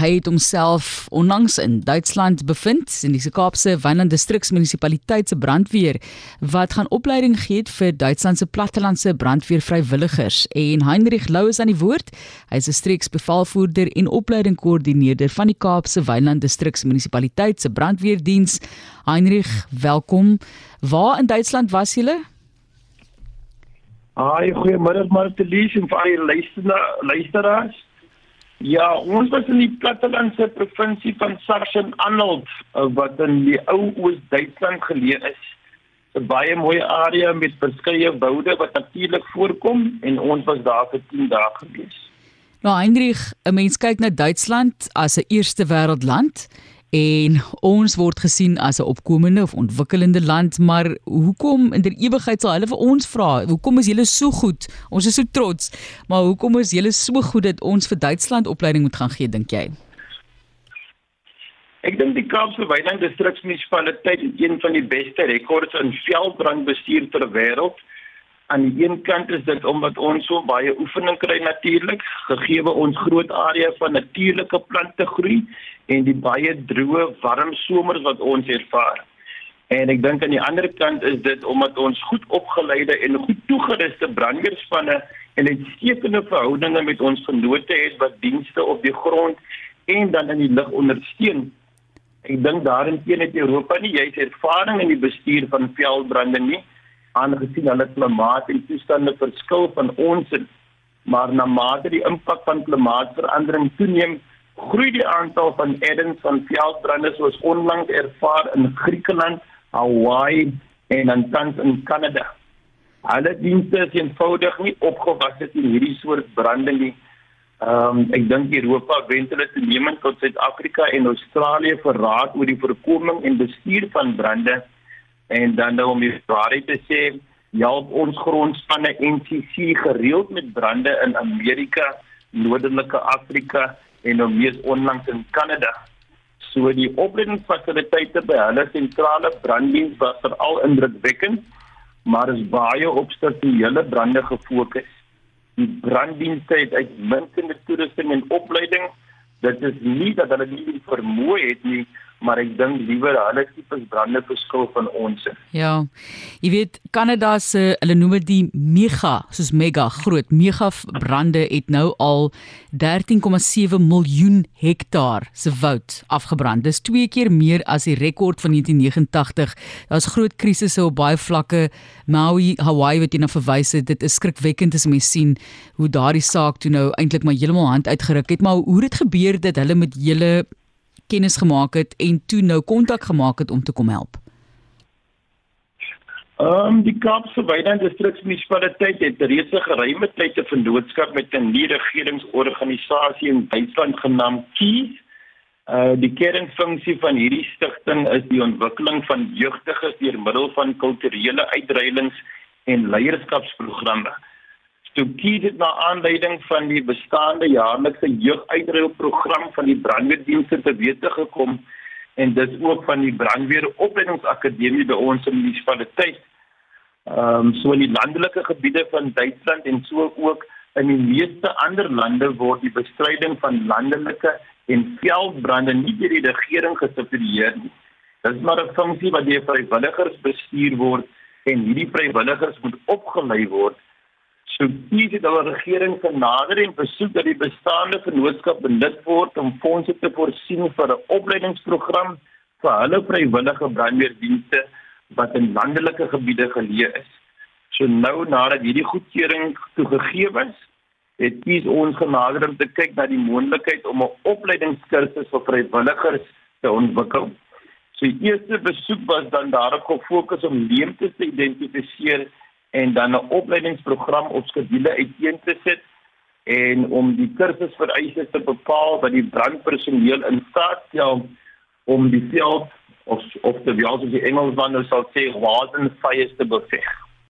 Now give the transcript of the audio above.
hy het homself onlangs in Duitsland bevind in die Kaapse Wynland distriksmunisipaliteit se brandweer wat gaan opleiding gee vir Duitsland se plattelandse brandweervrywilligers en Heinrich Lou is aan die woord. Hy is 'n streeksbevelvoerder en opleidingkoördineerder van die Kaapse Wynland distriksmunisipaliteit se brandweerdiens. Heinrich, welkom. Waar in Duitsland was jy? Haai, goeiemôre Martelies en vir al die luisteraars. Ja, ons was in die plattelandse provinsie van Sachsen-Anhalt eh, wat in die ou Oos-Duitsland geleë is. 'n Baie mooi area met verskeie woude wat natuurlik voorkom en ons was daar vir 10 dae gewees. Nou Heinrich, 'n mens kyk na Duitsland as 'n eerste wêreld land en ons word gesien as 'n opkomende of ontwikkelende land, maar hoekom in der ewigheid sal hulle vir ons vra, hoekom is julle so goed? Ons is so trots, maar hoekom is julle so goed dat ons vir Duitsland opleiding moet gaan gee, dink jy? Ek dink die Kaapse Wynland distriksmunisipaliteit het een van die beste rekords in veldbrandbestuur ter wêreld aan die een kant is dit omdat ons so baie oefening kry natuurlik gegee ons groot area van natuurlike plante groei en die baie droë warm somers wat ons ervaar. En ek dink aan die ander kant is dit omdat ons goed opgeleide en goed toegeruste brandweerspanne en uitstekende verhoudinge met ons vennote het wat dienste op die grond en dan in die lug ondersteun. Ek dink daarin teen het Europa nie jy het ervaring in die bestuur van veldbrande nie aangesien hulle klimaat en toestande verskil van ons en maar na mate die impak van klimaatsverandering toeneem groei die aantal van eddens van veldbrande soos onlangs ervaar in Griekeland, Hawaii en tans in Kanada. Alle dienste is eenvoudig nie opgewas het in hierdie soort brande nie. Ehm um, ek dink Europa wend hulle te neem tot Suid-Afrika en Australië vir raad oor die voorkoming en bestuur van brande en dan nou om die waarheid te sê, help ons grondspanne NCC gereeld met brande in Amerika, Noordelike Afrika en nou mees onlangs in Kanada. So die opleidingsfasiliteite by hulle sentrale branddiens was veral indrukwekkend, maar is baie op strukturele brande gefokus. Die branddienste het uitmuntende toerusting en opleiding. Dit is nie dat hulle nie vermoë het nie, maar ek dink liewer hulle tipes brande verskil van ons. Ja. Jy weet Kanada se hulle noem dit die mega, soos mega groot mega brande het nou al 13,7 miljoen hektaar se woud afgebrand. Dis twee keer meer as die rekord van 1989. Daar's groot krisisse op baie vlakke. Maui, Hawaii wat jy na verwys het, dit is skrikwekkend as mens sien hoe daardie saak toe nou eintlik maar heeltemal hand uitgeruk het, maar hoe het gebeur dat hulle met julle kennis gemaak het en toe nou kontak gemaak het om te kom help? Ehm um, die Kaapse Wynland Distriksmunisipaliteit het reeds 'n geruime tyd 'n vennootskap met 'n nuwe regeringsorganisasie in Duitsland genaamd KIES. Uh die kernfunksie van hierdie stigting is die ontwikkeling van jeugdiges deur middel van kulturele uitreilings en leierskapsprogramme. Stoekie het na aanleiding van die bestaande jaarlikse jeuguitreilprogram van die brandweerdienste te wete gekom en dit ook van die brandweeropleidingsakademie by ons munisipaliteit. Ehm um, so in die landelike gebiede van Duitsland en so ook in die meeste ander lande word die bestryding van landelike en veldbrande nie deur die regering gesubsidieer nie. Dit is maar 'n funksie wat deur vrywilligers bestuur word en hierdie vrywilligers moet opgelei word So dit dat die regering vernader en besoek dat die bestaande vennootskap benut word om fondse te voorsien vir 'n opleidingsprogram vir hulle vrywillige brandweerdienste wat in landelike gebiede geleë is. So nou nadat hierdie goedkeuring toegegee is, het kies ons genader om te kyk na die moontlikheid om 'n opleidingskursus vir vrywilligers te ontwikkel. So die eerste besoek was dan daarop gefokus om leemtes te identifiseer en dan 'n opleidingsprogram op skedule uiteen te sit en om die kursusvereistes te bepaal wat die brandpersoneel in staat stel om die veld of of die wie as die Engelsman nou sal sê wasen fires te beveg.